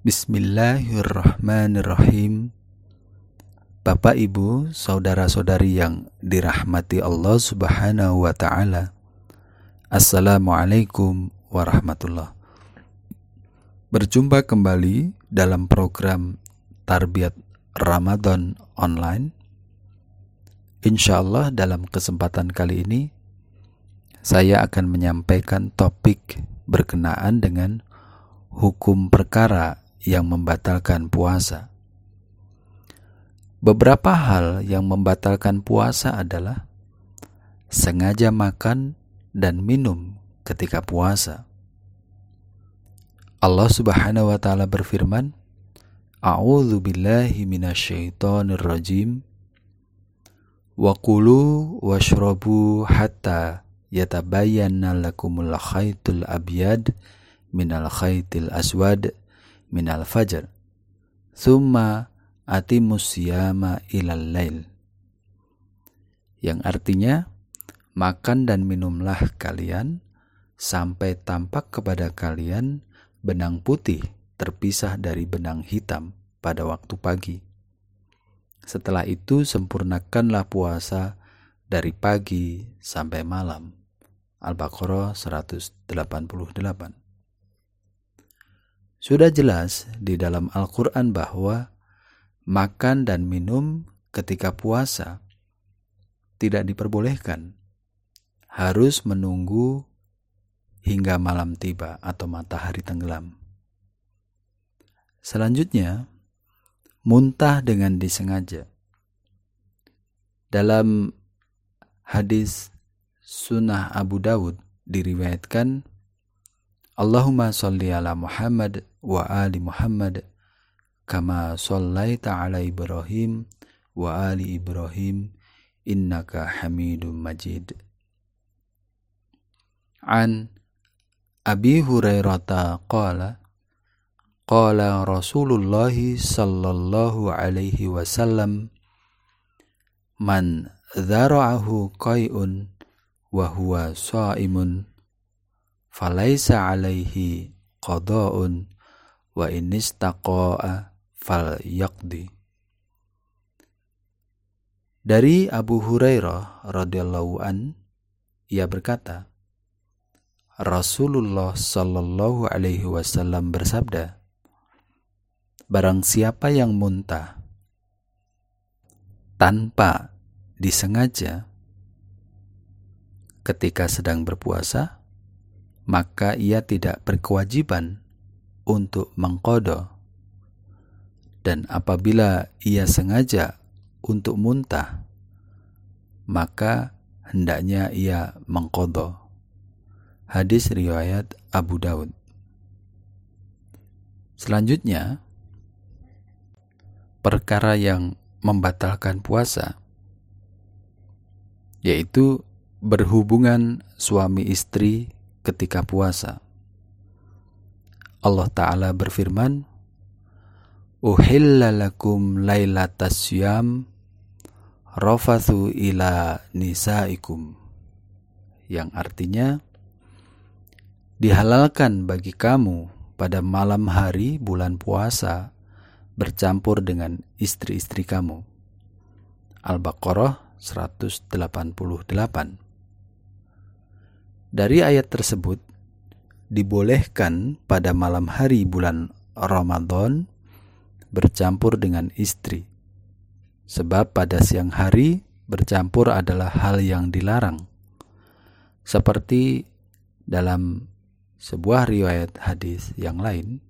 Bismillahirrahmanirrahim. Bapak, Ibu, saudara-saudari yang dirahmati Allah Subhanahu wa taala. Assalamualaikum warahmatullah. Berjumpa kembali dalam program Tarbiyat Ramadan online. Insya Allah dalam kesempatan kali ini saya akan menyampaikan topik berkenaan dengan hukum perkara yang membatalkan puasa. Beberapa hal yang membatalkan puasa adalah sengaja makan dan minum ketika puasa. Allah Subhanahu wa taala berfirman, A'udzu billahi minasyaitonir rajim. Wa kulu washrabu hatta yatabayyana lakumul khaytul abyad minal khaytil aswad minal fajar thumma atimus siyama ilal lail yang artinya makan dan minumlah kalian sampai tampak kepada kalian benang putih terpisah dari benang hitam pada waktu pagi. Setelah itu sempurnakanlah puasa dari pagi sampai malam. Al-Baqarah 188 sudah jelas di dalam Al-Quran bahwa makan dan minum ketika puasa tidak diperbolehkan. Harus menunggu hingga malam tiba atau matahari tenggelam. Selanjutnya, muntah dengan disengaja. Dalam hadis Sunnah Abu Dawud diriwayatkan Allahumma salli ala Muhammad wa ali Muhammad kama sallaita ala Ibrahim wa ali Ibrahim innaka Hamidum Majid. An Abi Hurairah qala qala Rasulullah sallallahu alaihi wasallam man dhara'ahu qai'un wa huwa sha'imun falaisa alaihi qada'un wa inistaqa'a fal yaqdi dari Abu Hurairah radhiyallahu an ia berkata Rasulullah sallallahu alaihi wasallam bersabda Barang siapa yang muntah tanpa disengaja ketika sedang berpuasa maka ia tidak berkewajiban untuk mengkodo. Dan apabila ia sengaja untuk muntah, maka hendaknya ia mengkodo. Hadis riwayat Abu Daud. Selanjutnya, perkara yang membatalkan puasa, yaitu berhubungan suami istri ketika puasa. Allah Ta'ala berfirman, Uhilla lakum laylatas syam rafathu ila nisaikum. Yang artinya, dihalalkan bagi kamu pada malam hari bulan puasa bercampur dengan istri-istri kamu. Al-Baqarah 188 Dari ayat tersebut, dibolehkan pada malam hari bulan Ramadan bercampur dengan istri. Sebab pada siang hari bercampur adalah hal yang dilarang. Seperti dalam sebuah riwayat hadis yang lain.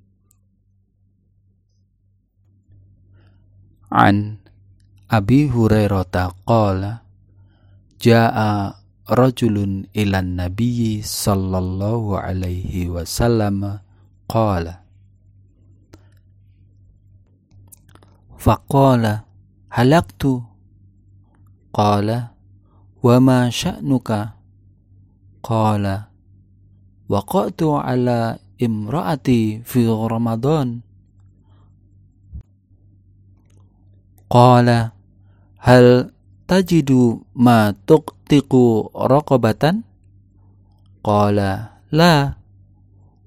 An Abi Hurairah qala Ja'a rajulun ilan nabiyyi sallallahu alaihi wasallam qala. Faqala halaktu? Qala wa ma sya'nuka? Qala waqa'tu ala imra'ati fi ramadan? Qala hal tajidu ma tuqtiqu raqabatan? Qala la.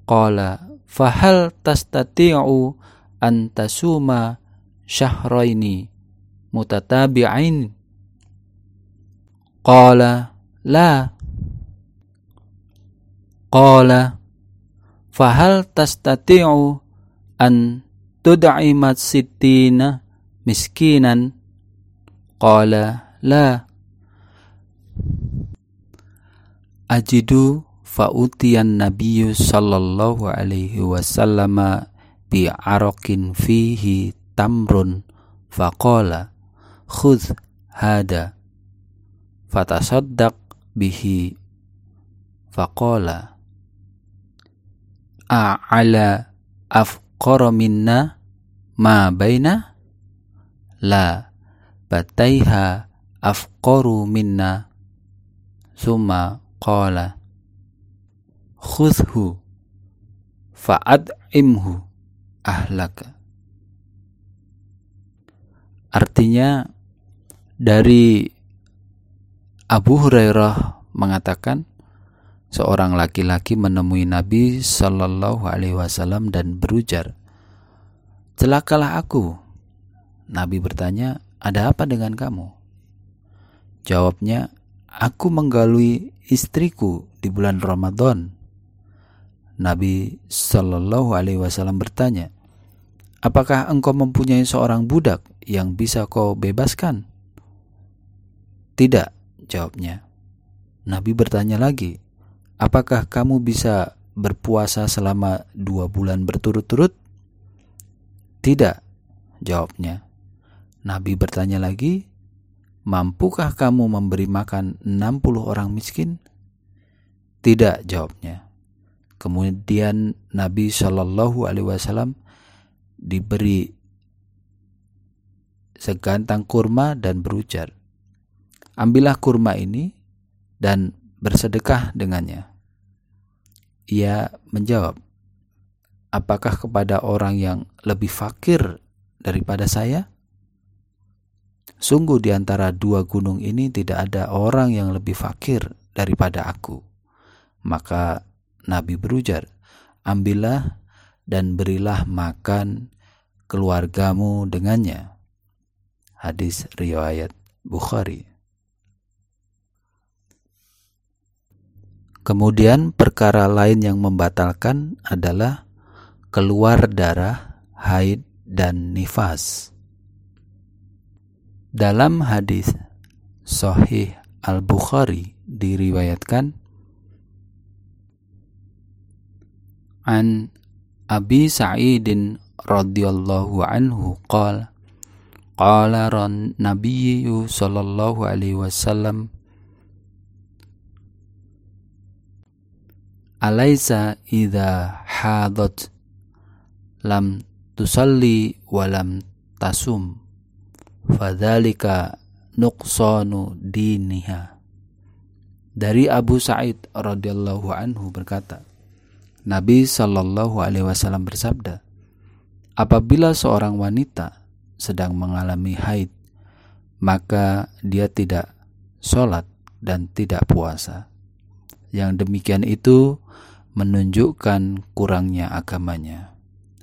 Qala fahal tastati'u antasuma syahraini mutatabi'ain qala la qala fahal tastati'u an tud'imat sittina miskinan qala la. Ajidu fa'utiyan nabiyyu sallallahu alaihi wasallam bi arakin fihi tamrun. Faqala khudh hada. Fatasaddaq bihi. Faqala a'ala afqara minna ma baina la bataiha afqaru minna summa qala khudhu fa'ad'imhu ahlaka artinya dari Abu Hurairah mengatakan seorang laki-laki menemui Nabi Shallallahu Alaihi Wasallam dan berujar, celakalah aku. Nabi bertanya, ada apa dengan kamu? Jawabnya, aku menggalui istriku di bulan Ramadan. Nabi Shallallahu Alaihi Wasallam bertanya, apakah engkau mempunyai seorang budak yang bisa kau bebaskan? Tidak, jawabnya. Nabi bertanya lagi, apakah kamu bisa berpuasa selama dua bulan berturut-turut? Tidak, jawabnya. Nabi bertanya lagi, mampukah kamu memberi makan 60 orang miskin? Tidak, jawabnya. Kemudian Nabi Shallallahu Alaihi Wasallam diberi segantang kurma dan berujar, ambillah kurma ini dan bersedekah dengannya. Ia menjawab, apakah kepada orang yang lebih fakir daripada saya? Sungguh di antara dua gunung ini tidak ada orang yang lebih fakir daripada aku. Maka Nabi berujar, ambillah dan berilah makan keluargamu dengannya. Hadis riwayat Bukhari. Kemudian perkara lain yang membatalkan adalah keluar darah, haid, dan nifas. Dalam hadis Sahih Al-Bukhari diriwayatkan an Abi Sa'idin radhiyallahu anhu qala qala ran nabiyyu sallallahu alaihi wasallam Alaisa idza hadat lam tusalli wa lam tasum fadzalika nuqsanu diniha dari Abu Sa'id radhiyallahu anhu berkata Nabi Shallallahu alaihi wasallam bersabda apabila seorang wanita sedang mengalami haid maka dia tidak sholat dan tidak puasa yang demikian itu menunjukkan kurangnya agamanya.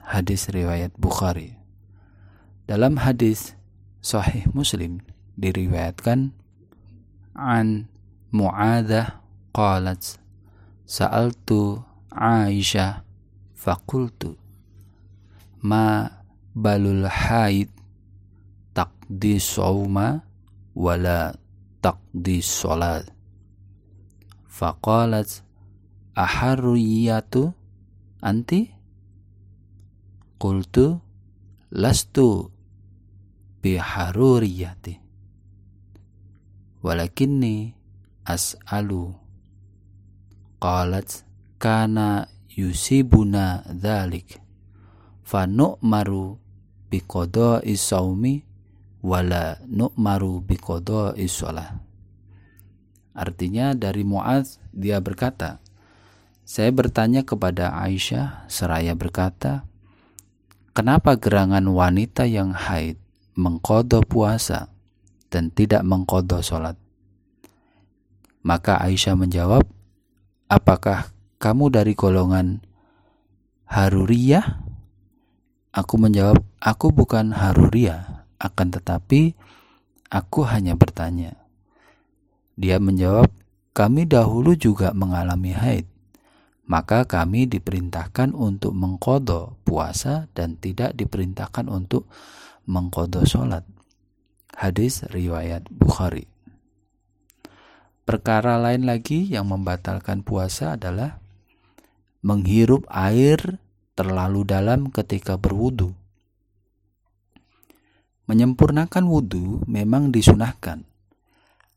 Hadis riwayat Bukhari. Dalam hadis Sahih Muslim diriwayatkan an Mu'adzah qalat sa'altu Aisyah fakultu ma balul haid taqdi sawma wala taqdi salat faqalat aharriyatu anti? Qultu lastu biharuriyati. Walakinni as'alu. Qalat kana yusibuna dhalik. Fa nu'maru biqada'i saumi wala nu'maru biqada'i shalah. Artinya dari Muaz dia berkata saya bertanya kepada Aisyah seraya berkata, Kenapa gerangan wanita yang haid mengkodo puasa dan tidak mengkodo sholat? Maka Aisyah menjawab, Apakah kamu dari golongan Haruriyah? Aku menjawab, "Aku bukan Haruria, akan tetapi aku hanya bertanya." Dia menjawab, "Kami dahulu juga mengalami haid, maka kami diperintahkan untuk mengkodo puasa dan tidak diperintahkan untuk mengkodo sholat." Hadis riwayat Bukhari. Perkara lain lagi yang membatalkan puasa adalah menghirup air terlalu dalam ketika berwudu. Menyempurnakan wudu memang disunahkan.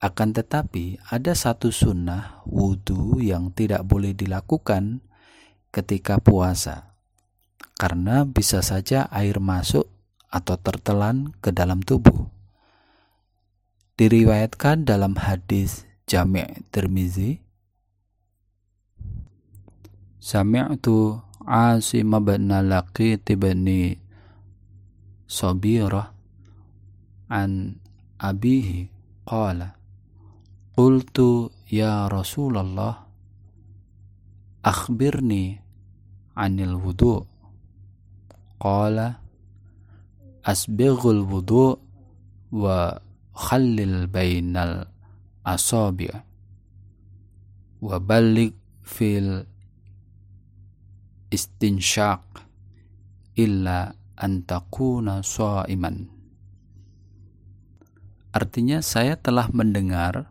Akan tetapi ada satu sunnah wudu yang tidak boleh dilakukan ketika puasa. Karena bisa saja air masuk atau tertelan ke dalam tubuh. Diriwayatkan dalam hadis Jami' Tirmizi Sami'tu Asim bin Laqit bin Sabirah an abihi qala qultu ya Rasulullah akhbirni anil wudu qala asbighul wudu wa khallil bainal asabi' wa balik fil istinsyaq illa antakuna iman. Artinya saya telah mendengar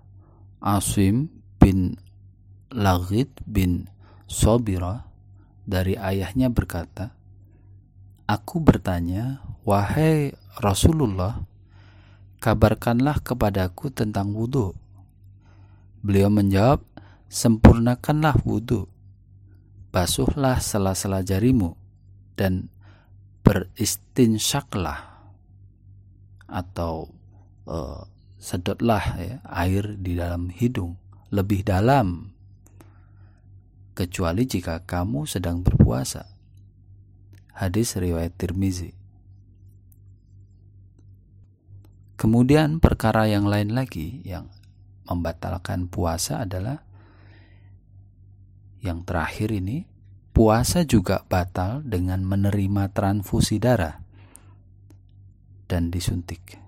Asim bin Laghid bin Sobira dari ayahnya berkata, Aku bertanya, wahai Rasulullah, kabarkanlah kepadaku tentang wudhu. Beliau menjawab, sempurnakanlah wudhu basuhlah sela-sela jarimu dan beristinsyaklah atau uh, sedotlah ya, air di dalam hidung lebih dalam kecuali jika kamu sedang berpuasa. Hadis riwayat Tirmizi. Kemudian perkara yang lain lagi yang membatalkan puasa adalah yang terakhir ini, puasa juga batal dengan menerima transfusi darah dan disuntik.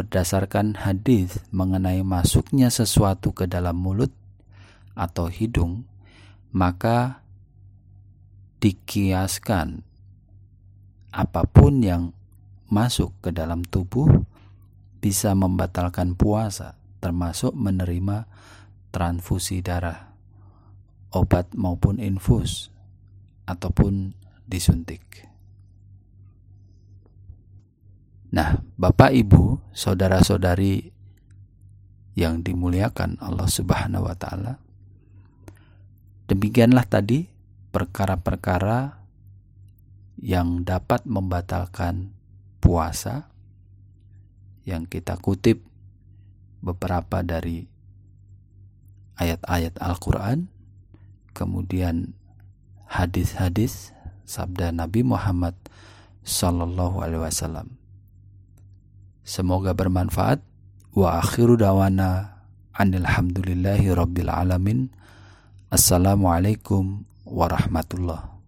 Berdasarkan hadis mengenai masuknya sesuatu ke dalam mulut atau hidung, maka dikiaskan apa pun yang masuk ke dalam tubuh bisa membatalkan puasa, termasuk menerima transfusi darah obat maupun infus ataupun disuntik. Nah, Bapak Ibu, saudara-saudari yang dimuliakan Allah Subhanahu wa taala. Demikianlah tadi perkara-perkara yang dapat membatalkan puasa yang kita kutip beberapa dari ayat-ayat Al-Qur'an kemudian hadis-hadis sabda Nabi Muhammad sallallahu alaihi wasallam. Semoga bermanfaat wa akhiru dawana anilhamdulillahi rabbil alamin. Assalamualaikum warahmatullahi